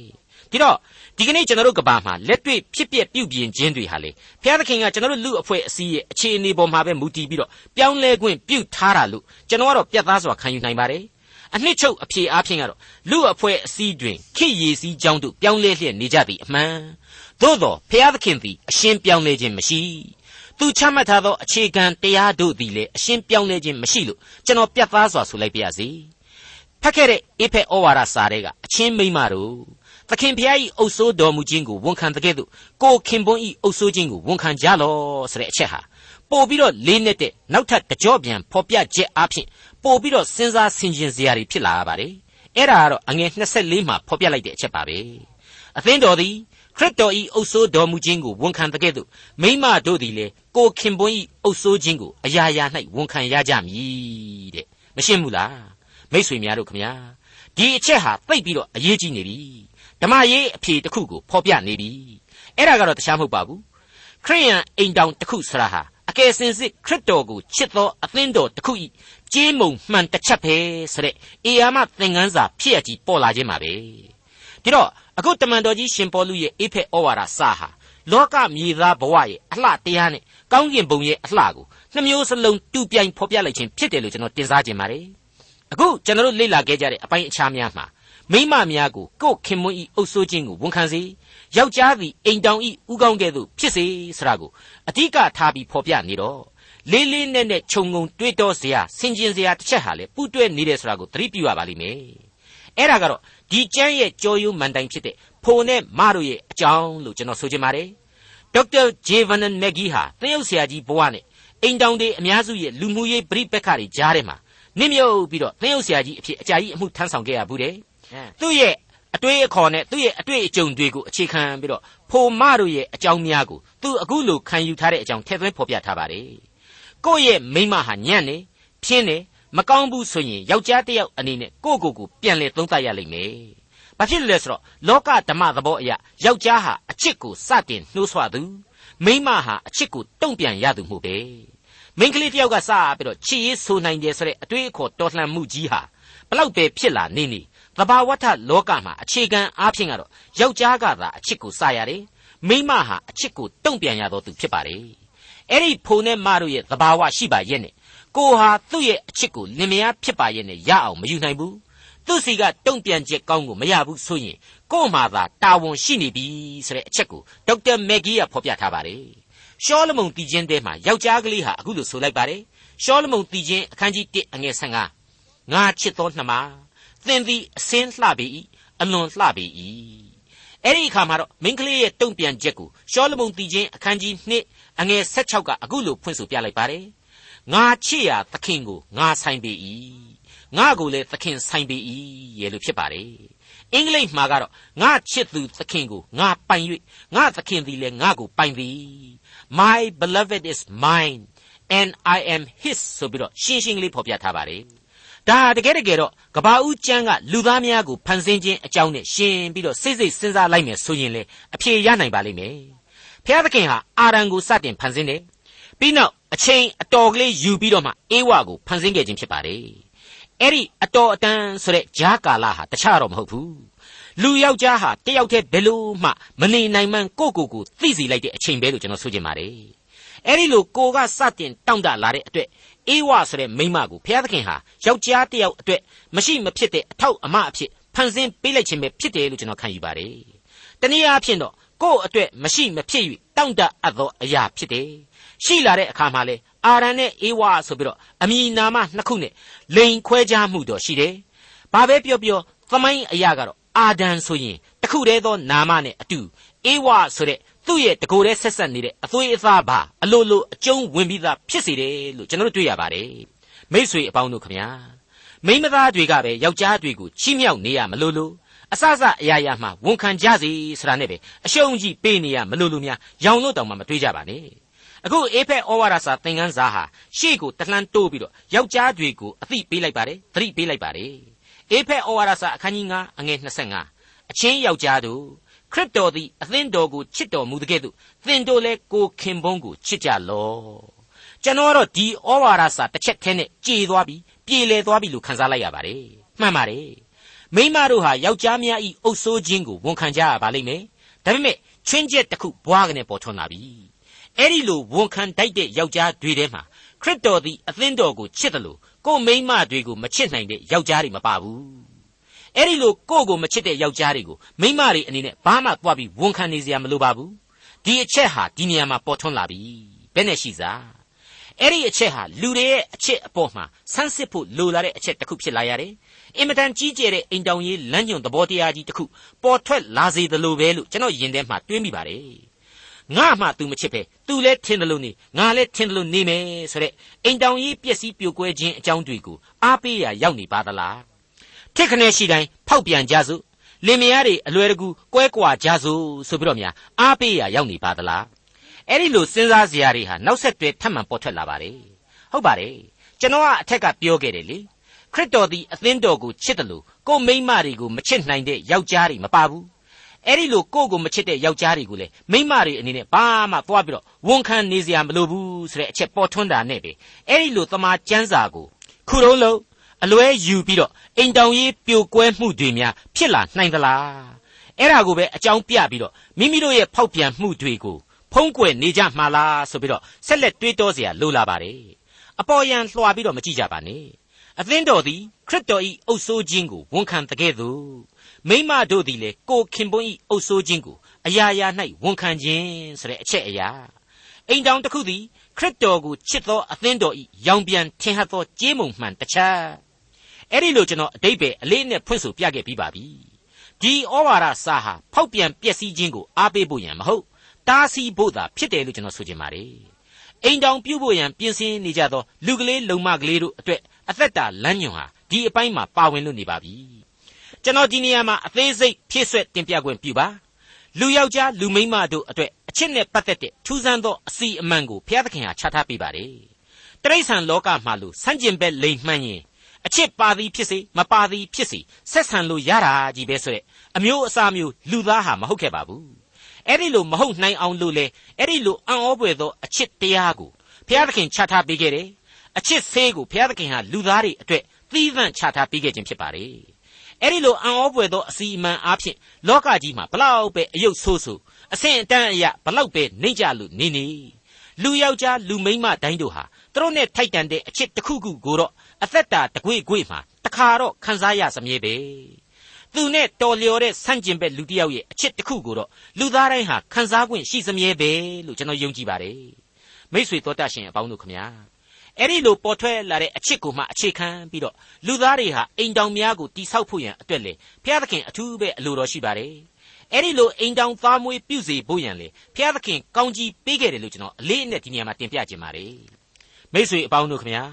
ဒီတော့ဒီကနေ့ကျွန်တော်တို့ကဘာမှာလက်တွေ့ဖြစ်ပျက်ပြုပြင်ခြင်းတွေဟာလေဘုရားသခင်ကကျွန်တော်တို့လူအဖွဲ့အစည်းရဲ့အခြေအနေပေါ်မှာပဲမူတည်ပြီးတော့ပြောင်းလဲခွင့်ပြုထားတာလို့ကျွန်တော်ကတော့ပြတ်သားစွာခံယူနိုင်ပါတယ် အနှစ်ချုပ်အဖြေအားဖြင့်ကတော့လူအဖွဲ့အစည်းတွင်ခိရည်စည်းကြောင်းတို့ပြောင်းလဲလျက်နေကြသည်အမှန်သို့သောဘုရားသခင်သည်အရှင်းပြောင်းလဲခြင်းမရှိသူချမှတ်ထားသောအခြေခံတရားတို့သည်လည်းအရှင်းပြောင်းလဲခြင်းမရှိလို့ကျွန်တော်ပြတ်သားစွာဆိုလိုက်ပါရစေဖတ်ခဲ့တဲ့အေဖက်ဩဝါဒစာတွေကအချင်းမိမတို့သခင်ဖျားဤအုပ်ဆိုးတော်မူခြင်းကိုဝန်ခံတဲ့ကဲ့သို့ကိုခင်ပွန်းဤအုပ်ဆိုးခြင်းကိုဝန်ခံကြလောဆိုတဲ့အချက်ဟာ ပို့ပြီးတော့လေးနဲ့တဲ့နောက်ထပ်တကြော့ပြန်ဖော်ပြချက်အဖြစ်ပို့ပြီးတော့စဉ်းစားဆင်ခြင်စရာတွေဖြစ်လာရပါတယ်အဲ့ဒါကတော့အငယ်24မှာဖော်ပြလိုက်တဲ့အချက်ပါပဲအသင်းတော်သည်ခရစ်တော်ဤအုပ်ဆိုးတော်မူခြင်းကိုဝန်ခံတဲ့ကဲ့သို့မိမတို့သည်လေကိုခင်ပွန်းဤအုပ်ဆိုးခြင်းကိုအရာရာ၌ဝန်ခံရကြမည်တဲ့မရှင်းဘူးလားမိษွေများတို့ခမညာဒီအချက်ဟာသိပ်ပြီးတော့အရေးကြီးနေပြီဓမ္မရေးအဖြေတစ်ခုကိုဖော်ပြနေပြီအဲ့ဒါကတော့တခြားမဟုတ်ပါဘူးခရိယန်အိမ်တောင်တစ်ခုဆရာဟာ အကယ်စင်စစ်ခရစ်တော်ကိုချစ်သောအသင်းတော်တစ်ခုဤကြေးမုံမှန်တစ်ချက်ပဲဆိုတဲ့အေယာမသင်ခန်းစာဖြစ်ရကြီးပေါ်လာခြင်းပါပဲဒီတော့အခုတမန်တော်ကြီးရှင်ပေါလုရဲ့အေဖက်ဩဝါဒစာဟာလောကမြေသားဘဝရဲ့အလှတရားနဲ့ကောင်းကင်ဘုံရဲ့အလှကိုနှမျိုးစလုံးတူပြိုင်ဖော်ပြလိုက်ခြင်းဖြစ်တယ်လို့ကျွန်တော်တင်စားခြင်းပါတယ်အခုကျွန်တော်တို့လေ့လာခဲ့ကြတဲ့အပိုင်းအခြားများမှာမိမများကိုကိုယ်ခင်မွန်းဤအုပ်ဆိုးခြင်းကိုဝန်ခံစေ ယောက်ျားသည်အိမ်တောင်ဤဥကောင်းကဲ့သို့ဖြစ်စေဆိုတာကိုအဓိကထားပြီးဖော်ပြနေတော့လေးလေးနက်နက်ခြုံငုံတွေးတောစရာဆင်ခြင်စရာတစ်ချက်ဟာလေပူတွဲနေတယ်ဆိုတာကိုသတိပြုရပါလိမ့်မယ်အဲ့ဒါကတော့ဒီကျမ်းရဲ့ကြော်ယုံမန်တိုင်ဖြစ်တဲ့ဖိုနဲ့မတို့ရဲ့အကြောင်းလို့ကျွန်တော်ဆိုချင်ပါတယ်ဒေါက်တာဂျေဗန်နန်မက်ဂီဟာသင်းရုပ်ဆရာကြီးဘဝနဲ့အိမ်တောင်တွေအများစုရဲ့လူမှုရေးပြိပက္ခတွေကြားထဲမှာနစ်မြုပ်ပြီးတော့သင်းရုပ်ဆရာကြီးအဖြစ်အကြာကြီးအမှုထမ်းဆောင်ခဲ့ရဘူးတဲ့သူ့ရဲ့ အတွေ့အခေါ်နဲ့သူ့ရဲ့အတွေ့အကြုံတွေကိုအခြေခံပြီးတော့ဖိုမတို့ရဲ့အကြောင်းများကိုသူအခုလိုခံယူထားတဲ့အကြောင်းထည့်သွင်းဖော်ပြထားပါတယ်ကိုယ့်ရဲ့မိမဟာညံ့နေဖြင်းနေမကောင်းဘူးဆိုရင်ယောက်ျားတစ်ယောက်အနေနဲ့ကိုယ့်ကိုယ်ကိုပြန်လဲသုံးသပ်ရလိမ့်မယ်ဘာဖြစ်လဲဆိုတော့လောကဓမ္မသဘောအရယောက်ျားဟာအချစ်ကိုစတင်နှိုးဆွသူမိန်းမဟာအချစ်ကိုတုံ့ပြန်ရသူမှုပဲမိန်းကလေးတယောက်ကစပြီးတော့ချစ်ရေးဆိုနိုင်တယ်ဆိုတဲ့အတွေ့အခေါ်တော်လှန်မှုကြီးဟာဘလောက်ပဲဖြစ်လာနေနေ သဘာဝထလောကမှာအခြေခံအားဖြင့်ကတော့ယောက်ျားကသာအချစ်ကိုစရတယ်မိန်းမဟာအချစ်ကိုတုံ့ပြန်ရတော်သူဖြစ်ပါတယ်အဲ့ဒီဖိုနဲ့မတို့ရဲ့သဘာဝရှိပါရဲ့နဲ့ကိုဟာသူ့ရဲ့အချစ်ကိုလင်မယားဖြစ်ပါရဲ့နဲ့ရအောင်မယူနိုင်ဘူးသူ့စီကတုံ့ပြန်ချက်ကောင်းကိုမရဘူးဆိုရင်ကို့မှာသာတာဝန်ရှိနေပြီဆိုတဲ့အချက်ကိုဒေါက်တာမက်ဂီကဖော်ပြထားပါတယ်ရှောလမုန်တည်ခြင်းတဲမှာယောက်ျားကလေးဟာအခုလိုဆိုလိုက်ပါတယ်ရှောလမုန်တည်ခြင်းအခန်းကြီး1အငယ်15ငါချစ်သောနှမ သင်သည်အစင်းလှပေ၏အလွန်လှပေ၏အဲ့ဒီအခါမှာတော့မင်းကလေးရဲ့တုံ့ပြန်ချက်ကိုရှောလမုန်တည်ခြင်းအခန်းကြီး2အငယ်16ကအခုလိုဖွင့်ဆိုပြလိုက်ပါတယ်ငါချစ်ရာသခင်ကိုငါဆိုင်ပေ၏ငါကိုလည်းသခင်ဆိုင်ပေ၏ရဲ့လို့ဖြစ်ပါတယ်အင်္ဂလိပ်မှာကတော့ငါချစ်သူသခင်ကိုငါပိုင်၍ငါသခင်သည်လည်းငါကိုပိုင်သည် my beloved is mine and i am his ဆိုပြီးတော့ရှင်းရှင်းလေးဖော်ပြထားပါတယ် ဒါတကယ်တကယ်တော့ကဘာဦးကျမ်းကလူသားများကိုဖန်ဆင်းခြင်းအကြောင်းနဲ့ရှင်းပြီးတော့စိတ်စိတ်စဉ်းစားလိုက်မယ်ဆိုရင်လေအဖြေရနိုင်ပါလိမ့်မယ်ဖျားသခင်ဟာအာရန်ကိုစတင်ဖန်ဆင်းတယ်ပြီးနောက်အချိန်အတော်ကလေးယူပြီးတော့မှအေဝါကိုဖန်ဆင်းခဲ့ခြင်းဖြစ်ပါတယ်အဲ့ဒီအတော်အတန်ဆိုတဲ့ဂျားကာလဟာတခြားတော့မဟုတ်ဘူးလူယောက်ျားဟာတယောက်တည်းဘယ်လို့မှမနေနိုင်မှန်းကိုကိုကိုသိစီလိုက်တဲ့အချိန်ပဲလို့ကျွန်တော်ဆိုချင်ပါတယ် အဲ့ဒီလိုကိုကစတင်တောင့်တလာတဲ့အတွက်အေးဝဆိုတဲ့မိန်းမကိုဘုရားသခင်ဟာယောက်ျားတယောက်အတွက်မရှိမဖြစ်တဲ့အထောက်အမအဖြစ်ဖန်ဆင်းပေးလိုက်ခြင်းပဲဖြစ်တယ်လို့ကျွန်တော်ခံယူပါတယ်တနည်းအားဖြင့်တော့ကိုယ့်အတွက်မရှိမဖြစ်၍တောင့်တအပ်သောအရာဖြစ်တယ်ရှိလာတဲ့အခါမှာလေအာရန်နဲ့အေဝါဆိုပြီးတော့အမည်နာမနှစ်ခုနဲ့လိန်ခွဲခြားမှုတော့ရှိတယ်။ဘာပဲပြောပြောသမိုင်းအရာကတော့အာဒန်ဆိုရင်တခုတည်းသောနာမနဲ့အတူအေဝါဆိုတဲ့ သူ့ရဲ့တကိုယ်တည်းဆက်ဆက်နေတဲ့အသွေးအသားပါအလိုလိုအကျုံးဝင်ပြီးသားဖြစ်စေတယ်လို့ကျွန်တော်တို့တွေ့ရပါတယ်။မိษွေအပေါင်းတို့ခမညာမိမသားတွေကပဲယောက်ျားတွေကိုချီးမြှောက်နေရမလို့လို့အစစအရာရာမှဝန်ခံကြစီဆိုတာနဲ့ပဲအရှုံးကြီးပေးနေရမလို့လို့များရောင်လို့တောင်မှမတွေးကြပါနဲ့အခုအေဖက်ဩဝါဒစာသင်ခန်းစာဟာရှေ့ကိုတလှမ်းတိုးပြီးတော့ယောက်ျားတွေကိုအသိပေးလိုက်ပါတယ်သတိပေးလိုက်ပါတယ်အေဖက်ဩဝါဒစာအခန်းကြီး9အငယ်25အချင်းယောက်ျားတို့ ခရစ်တော်သည်အသင်းတော်ကိုချစ်တော်မူတဲ့ကဲ့သို့သင်တို့လည်းကိုခင်ပွန်းကိုချစ်ကြလော့ကျွန်တော်ကတော့ဒီဩဝါဒစာတစ်ချက်ထဲနဲ့ကြေသွားပြီပြေလည်သွားပြီလို့ခန်းစားလိုက်ရပါတယ်မှန်ပါတယ်မိမတို့ဟာယောက်ျားများဤအုပ်ဆိုးခြင်းကိုဝန်ခံကြရပါလိမ့်မယ်ဒါပေမဲ့ချွင်းချက်တစ်ခုဘွားကနေပေါ်ထွန်းလာပြီအဲ့ဒီလိုဝန်ခံတိုက်တဲ့ယောက်ျားတွေထဲမှာခရစ်တော်သည်အသင်းတော်ကိုချစ်တယ်လို့ကိုမိန်းမတွေကိုမချစ်နိုင်တဲ့ယောက်ျားတွေမပါဘူး အဲ့ဒီလိုကိုကိုမချစ်တဲ့ယောက်ျားတွေကိုမိန်းမတွေအနေနဲ့ဘာမှသွားပြီးဝန်ခံနေစရာမလိုပါဘူးဒီအချက်ဟာဒီနေရာမှာပေါ်ထွန်းလာပြီဘယ်နဲ့ရှိစားအဲ့ဒီအချက်ဟာလူတွေရဲ့အချက်အပေါ်မှာဆန်းစစ်ဖို့လိုလာတဲ့အချက်တစ်ခုဖြစ်လာရတယ်အင်မတန်ကြီးကျယ်တဲ့အိမ်တောင်ရေးလမ်းညွန်သဘောတရားကြီးတစ်ခုပေါ်ထွက်လာစေသလိုပဲလို့ကျွန်တော်ယင်ထဲမှာတွေးမိပါတယ်ငါမှ तू မချစ်ပဲ तू လည်းထင်တယ်လို့နေငါလည်းထင်တယ်လို့နေမယ်ဆိုတဲ့အိမ်တောင်ကြီးပျက်စီးပြိုကွဲခြင်းအကြောင်းတွေကိုအားပေးရရောက်နေပါသလား ထစ်ခနဲရှိတိုင်းဖောက်ပြန်ကြစို့လင်မယားတွေအလွယ်တကူကွဲကွာကြစို့ဆိုပြီးတော့များအားပေးရရောက်နေပါသလားအဲ့ဒီလိုစဉ်းစားစရာတွေဟာနောက်ဆက်တွဲထပ်မံပေါ်ထွက်လာပါတယ်ဟုတ်ပါတယ်ကျွန်တော်ကအထက်ကပြောခဲ့တယ်လေခရစ်တော်သည်အသင်းတော်ကိုချစ်တယ်လို့ကိုမိမတွေကိုမချစ်နိုင်တဲ့ယောက်ျားတွေမပါဘူးအဲ့ဒီလိုကိုယ့်ကိုမချစ်တဲ့ယောက်ျားတွေကိုလေမိန်းမတွေအနေနဲ့ဘာမှသွားပြီးတော့ဝန်ခံနေစရာမလိုဘူးဆိုတဲ့အချက်ပေါ်ထွန်းတာနဲ့ပဲအဲ့ဒီလိုသမာကျမ်းစာကိုခုလုံးလုံး အလွဲယူပြီးတော့အိမ်တောင်ရေးပြိုကွဲမှုတွေများဖြစ်လာနိုင်သလားအဲ့ဒါကိုပဲအကြောင်းပြပြီးတော့မိမိတို့ရဲ့ဖောက်ပြန်မှုတွေကိုဖုံးကွယ်နေကြမှာလားဆိုပြီးတော့ဆက်လက်တွေးတောเสียလိုလာပါတယ်အပေါ်ယံလွှာပြီးတော့မကြည့်ကြပါနဲ့ အသင်းတော်သည်ခရစ်တော်၏အုပ်ဆိုးခြင်းကိုဝန်ခံတကဲ့သို့မိမတို့သည်လည်းကိုခင်ပွန်း၏အုပ်ဆိုးခြင်းကိုအရာရာ၌ဝန်ခံခြင်းဆိုတဲ့အချက်အရာအိမ်တောင်တစ်ခုသည်ခရစ်တော်ကိုချစ်သောအသင်းတော်၏ရောင်ပြန်ထင်ဟပ်သောကြေးမုံမှန်တစ်ချက် အဲ့ဒီလိုကျွန်တော်အတိတ်ပဲအလေးနဲ့ဖွင့်ဆိုပြခဲ့ပြီးပါပြီဒီဩဝါဒစာဟာဖောက်ပြန်ပျက်စီးခြင်းကိုအားပေးဖို့ရန်မဟုတ်တားဆီးဖို့သာဖြစ်တယ်လို့ကျွန်တော်ဆိုချင်ပါတယ်အိမ်တောင်ပြုတ်ဖို့ရန်ပြင်ဆင်နေကြသောလူကလေးလုံမကလေးတို့အတွက်အသက်တာလမ်းညွန်ဟာဒီအပိုင်းမှာပါဝင်လို့နေပါပြီကျွန်တော်ဒီနေရာမှာအသေးစိတ်ဖြည့်ဆွက်တင်ပြခွင့်ပြုပါလူယောက်ျားလူမိန်းမတို့အတွက်အချစ်နဲ့ပတ်သက်တဲ့ထူးဆန်းသောအစီအမံကိုဘုရားသခင်ဟာချထားပေးပါတယ်တရိษံလောကမှာလို့ဆန့်ကျင်ဘက်လိမ်မှန်းရင် အချစ်ပါသည်ဖြစ်စေမပါသည်ဖြစ်စေဆက်ဆံလို့ရတာကြီးပဲဆိုတဲ့အမျိုးအစားမျိုးလူသားဟာမဟုတ်ခဲ့ပါဘူးအဲ့ဒီလိုမဟုတ်နိုင်အောင်လို့လေအဲ့ဒီလိုအံ့ဩပွေသောအချစ်တရားကိုဘုရားသခင်ချထားပေးခဲ့တယ်အချစ်ဆေးကိုဘုရားသခင်ဟာလူသားတွေအတွက်သီးသန့်ချထားပေးခဲ့ခြင်းဖြစ်ပါတယ်အဲ့ဒီလိုအံ့ဩပွေသောအစီအမံအားဖြင့်လောကကြီးမှာဘလောက်ပဲအယုတ်ဆိုးဆိုးအဆင့်အတန်းအရဘလောက်ပဲနှိမ့်ကြလို့နေနေလူယောက်ျားလူမိန်းမတိုင်းတို့ဟာသူတို့နဲ့ထိုက်တန်တဲ့အချစ်တစ်ခုခုကိုတော့ အသက်တာတကွေ့ကွေ့မှာတခါတော့ခံစားရစမြဲပဲသူနဲ့တော်လျော်တဲ့ဆန့်ကျင်ဘက်လူတစ်ယောက်ရဲ့အချစ်တစ်ခုကိုတော့လူသားတိုင်းဟာခံစား권ရှိစမြဲပဲလို့ကျွန်တော်ယုံကြည်ပါတယ်မိတ်ဆွေတော်တတ်ရှင်အပေါင်းတို့ခမညာအဲ့ဒီလိုပေါ်ထွက်လာတဲ့အချစ်ကိုမှအခြေခံပြီးတော့လူသားတွေဟာအိမ်တောင်များကိုတိဆောက်ဖို့ရန်အတွက်လေဘုရားသခင်အထူးပဲအလိုတော်ရှိပါတယ်အဲ့ဒီလိုအိမ်တောင်သားမွေးပြုစေဖို့ရန်လေဘုရားသခင်ကောင်းကြီးပေးခဲ့တယ်လို့ကျွန်တော်အလေးအနက်ဒီနေရာမှာတင်ပြခြင်းပါတယ်မိတ်ဆွေအပေါင်းတို့ခမညာ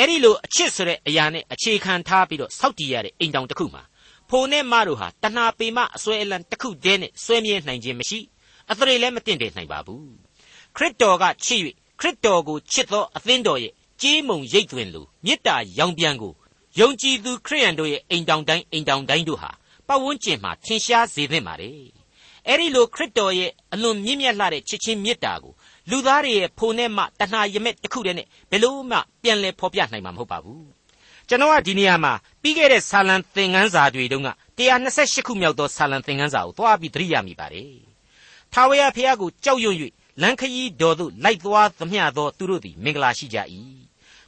အဲ့ဒီလိုအချစ်ဆိုတဲ့အရာနဲ့အခြေခံထားပြီးတော့စောက်တည်ရတဲ့အိမ်တောင်တစ်ခုမှာဖိုနဲ့မတို့ဟာတဏှာပေမအစွဲအလံတစ်ခုတည်းနဲ့စွဲမြဲနိုင်ခြင်းမရှိအသရေလည်းမတင်တယ်နိုင်ပါဘူးခရစ်တော်ကချစ်၍ခရစ်တော်ကိုချစ်သောအသင်းတော်ရဲ့ကြေးမုံရိပ်သွင်းလိုမေတ္တာရောင်ပြန်ကိုယုံကြည်သူခရိယန်တို့ရဲ့အိမ်တောင်တိုင်းအိမ်တောင်တိုင်းတို့ဟာပတ်ဝန်းကျင်မှာထင်ရှားစေသင့်ပါတယ်အဲ့ဒီလိုခရစ်တော်ရဲ့အလွန်မြင့်မြတ်လှတဲ့ချစ်ချင်းမေတ္တာကို လူသားတွေရဲ့ဖိုနဲ့မှတဏှာရမက်တစ်ခုတည်းနဲ့ဘယ်လို့မှပြန်လဲဖော်ပြနိုင်မှာမဟုတ်ပါဘူးကျွန်တော်ကဒီနေရာမှာပြီးခဲ့တဲ့ဆာလံသင်ခန်းစာတွေတုန်းက128ခုမြောက်သောဆာလံသင်ခန်းစာကိုသွားပြီးသတိရမိပါတယ်ထာဝရဘုရားကိုကြောက်ရွံ့၍လမ်းခရီးတော်သို့လိုက်သွားသမျှသောသူတို့သည်မင်္ဂလာရှိကြ၏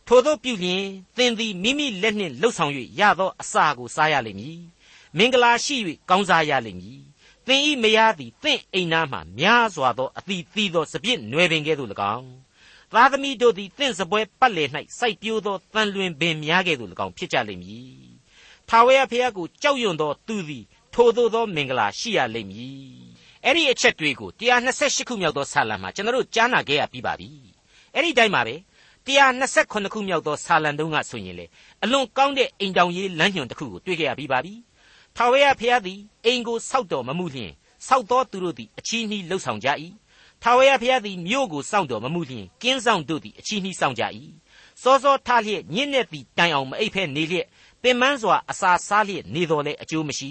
ထို့သောပြုလျင်သင်သည်မိမိလက်နှင့်လှုပ်ဆောင်၍ရသောအစာကိုစားရလိမ့်မည်မင်္ဂလာရှိ၍ကောင်းစားရလိမ့်မည် သင်ဤမယားသည်သင်အိမ်နာမှများစွာသောအသီးသီးသောစပြည့်နွယ်ပင်ကဲ့သို့၎င်းသားသမီးတို့သည်သင်စပွဲပတ်လည်၌စိုက်ပျိုးသောတန်လွင်ပင်များကဲ့သို့၎င်းဖြစ်ကြလိမ့်မည်ထာဝရဘုရားကိုကြောက်ရွံ့သောသူသည်ထိုသို့သောမင်္ဂလာရှိရလိမ့်မည်အဲ့ဒီအချက်တွေကို128ခုမြောက်သောဆာလံမှာကျွန်တော်တို့ကြားနာခဲ့ရပြီးပါပြီအဲ့ဒီတိုင်းပါပဲ128ခုမြောက်သောဆာလံတုန်းကဆိုရင်လေအလွန်ကောင်းတဲ့အိမ်တောင်ရေးလမ်းညွန်တစ်ခုကိုတွေ့ခဲ့ရပြီးပါပြီ ထာဝရဘုရားသည်အိမ်ကိုစောက်တော်မမှုလျင်စောက်သောသူတို့သည်အချီးနှီးလှုပ်ဆောင်ကြ၏ထာဝရဘုရားသည်မြို့ကိုစောင့်တော်မမှုလျင်ကင်းဆောင်တို့သည်အချီးနှီးဆောင်ကြ၏စောစောထားလျက်ညင့်နေသည်တိုင်အောင်မအိပ်ဖဲနေလျက်ပင်မန်းစွာအစာစားလျက်နေတော်လဲအကျိုးမရှိ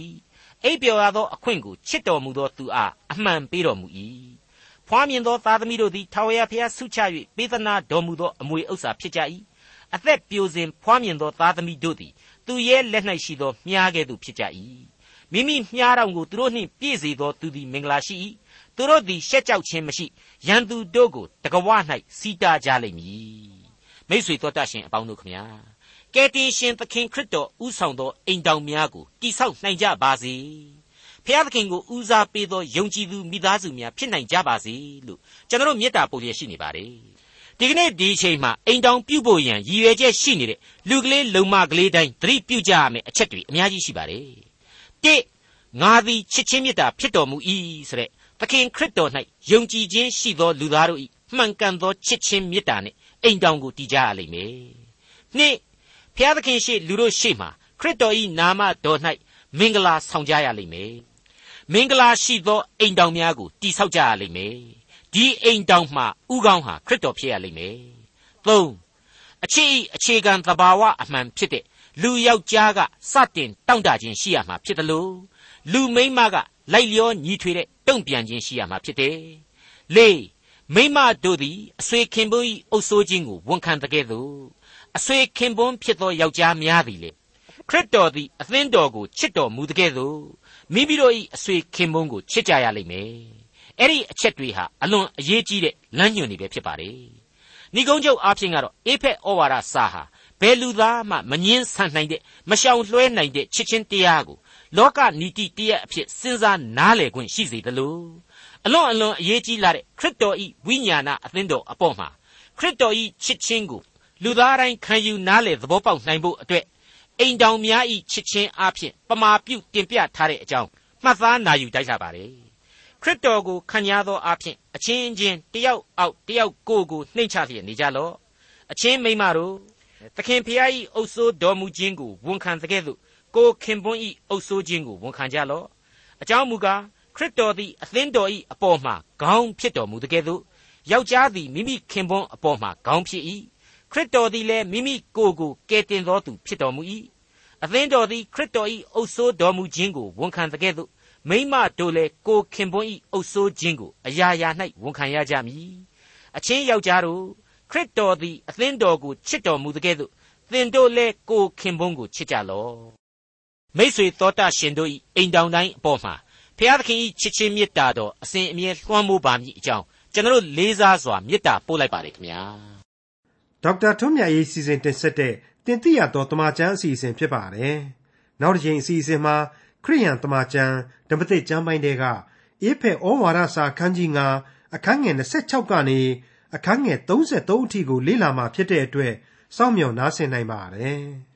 အိပ်ပျော်ရသောအခွင့်ကိုချစ်တော်မူသောသူအားအမှန်ပေးတော်မူ၏ဖွားမြင်သောသားသမီးတို့သည်ထာဝရဘုရားဆုချ၍ပေးသနာတော်မူသောအမွေဥစ္စာဖြစ်ကြ၏အသက်ပြိုစဉ်ဖွားမြင်သောသားသမီးတို့သည် သူရဲ့လက်၌ရှိသောမြားကဲ့သို့ဖြစ်ကြ၏မိမိမြားတော်ကိုသူတို့နှင့်ပြည့်စေသောသူသည်မင်္ဂလာရှိ၏သူတို့သည်ရှက်ကြောက်ခြင်းမရှိရန်သူတို့ကိုတကဝ၌စီတာကြလိမ့်မည်မိษွေတော်တတ်ရှင်အပေါင်းတို့ခမညာကယ်တင်ရှင်သခင်ခရစ်တော်ဥဆောင်သောအိမ်တောင်များကိုတိဆောက်နိုင်ကြပါစေဖျားသခင်ကိုဦးစားပေးသောယုံကြည်သူမိသားစုများဖြစ်နိုင်ကြပါစေလို့ကျွန်တော်မေတ္တာပို့ရရှိနေပါတယ် ဒီကနေ့ဒီအချိန်မှာအိမ်တောင်ပြုတ်ဖို့ရန်ရည်ရွယ်ချက်ရှိနေတဲ့လူကလေးလုံမကလေးတိုင်းသတိပြုကြရမယ်အချက်တွေအများကြီးရှိပါတယ်တိငါသည်ချစ်ချင်းမေတ္တာဖြစ်တော်မူ၏ဆိုတဲ့သခင်ခရစ်တော်၌ယုံကြည်ခြင်းရှိသောလူသားတို့၏မှန်ကန်သောချစ်ချင်းမေတ္တာနှင့်အိမ်တောင်ကိုတည်ကြရလိမ့်မယ်နှစ်ဖျားသခင်ရှိလူတို့ရှိမှခရစ်တော်၏နာမတော်၌မင်္ဂလာဆောင်ကြရလိမ့်မယ်မင်္ဂလာရှိသောအိမ်တောင်များကိုတည်ဆောက်ကြရလိမ့်မယ် ဒီအိမ်တောင်မှဥကောင်းဟာခရစ်တော်ဖြစ်ရလိမ့်မယ်သုံးအခြေအခြေခံသဘာဝအမှန်ဖြစ်တဲ့လူယောက်ျားကစတင်တောင့်တခြင်းရှိရမှာဖြစ်တယ်လို့လူမိန်းမကလိုက်လျောညီထွေတဲ့တုံ့ပြန်ခြင်းရှိရမှာဖြစ်တယ်လေးမိမတို့သည်အဆွေခင်ပွန်း၏အုပ်ဆိုးခြင်းကိုဝန်ခံတဲ့ကဲ့သို့အဆွေခင်ပွန်းဖြစ်သောယောက်ျားများသည်လေခရစ်တော်သည်အသင်းတော်ကိုချစ်တော်မူတဲ့ကဲ့သို့မိမိတို့၏အဆွေခင်ပွန်းကိုချစ်ကြရလိမ့်မယ် အဲ့ဒီအချက်တွေဟာအလွန်အရေးကြီးတဲ့လမ်းညွှန်တွေပဲဖြစ်ပါတယ်ဏိကုံးချုပ်အားဖြင့်ကတော့အေဖက်ဩဝါဒစာဟာဘယ်လူသားမှမငင်းဆန်နိုင်တဲ့မရှောင်လွှဲနိုင်တဲ့ချစ်ချင်းတရားကိုလောကနီတိတရားအဖြစ်စဉ်းစားနားလည်ခွင့်ရှိစေသလိုအလွန်အလွန်အရေးကြီးလာတဲ့ခရစ်တော်ဤဝိညာဏအသင်းတော်အပေါ်မှာခရစ်တော်ဤချစ်ချင်းကိုလူသားတိုင်းခံယူနားလည်သဘောပေါက်နိုင်ဖို့အတွက်အိမ်တောင်များဤချစ်ချင်းအဖြစ်ပမာပြုတင်ပြထားတဲ့အကြောင်းမှတ်သားနာယူတိုက်ကြပါလေ ခရစ်တော်ကိုခံရသောအဖြစ်အချင်းချင်းတယောက်အောက်တယောက်ကိုကိုနှိမ့်ချလျက်နေကြလော့အချင်းမိမတို့သခင်ဖျားဤအုပ်စိုးတော်မူခြင်းကိုဝန်ခံတဲ့ကဲ့သို့ကိုခင်ပွန်းဤအုပ်စိုးခြင်းကိုဝန်ခံကြလော့အကြောင်းမူကားခရစ်တော်သည်အသင်းတော်ဤအပေါ်မှာခေါင်းဖြစ်တော်မူတဲ့ကဲ့သို့ယောက်ျားသည်မိမိခင်ပွန်းအပေါ်မှာခေါင်းဖြစ်၏ခရစ်တော်သည်လည်းမိမိကိုယ်ကိုကယ်တင်တော်သူဖြစ်တော်မူ၏အသင်းတော်သည်ခရစ်တော်၏အုပ်စိုးတော်မူခြင်းကိုဝန်ခံတဲ့ကဲ့သို့ မိမတို့လည်းကိုခင်ပွန်း၏အုပ်စိုးခြင်းကိုအရာရာ၌ဝန်ခံရကြမည်အချင်းယောက်ျားတို့ခရစ်တော်သည်အသင်းတော်ကိုချစ်တော်မူတဲ့ကဲ့သို့သင်တို့လည်းကိုခင်ပွန်းကိုချစ်ကြလော့မိษွေတော်တတ်ရှင်တို့၏အိမ်တောင်တိုင်းအပေါ်မှာဖျားသခင်၏ချစ်ချင်းမေတ္တာတော်အစဉ်အမြဲလွှမ်းမိုးပါမည်အကြောင်းကျွန်တော်လေးစားစွာမေတ္တာပို့လိုက်ပါတယ်ခင်ဗျာဒေါက်တာထွန်းမြတ်ရေးစီစဉ်တင်ဆက်တဲ့တင်ပြတော်တမချန်းအစီအစဉ်ဖြစ်ပါတယ်နောက်တစ်ချိန်အစီအစဉ်မှာ ခရိယန်တမချန်းဓမ္မသစ်ကျမ်းပိုင်းတွေကအေဖက်ဩဝါဒစာခန်းကြီး9အခန်းငယ်26ကနေအခန်းငယ်33အထိကိုလေ့လာမှာဖြစ်တဲ့အတွက်စောင့်မျှော်နားဆင်နိုင်ပါတယ်။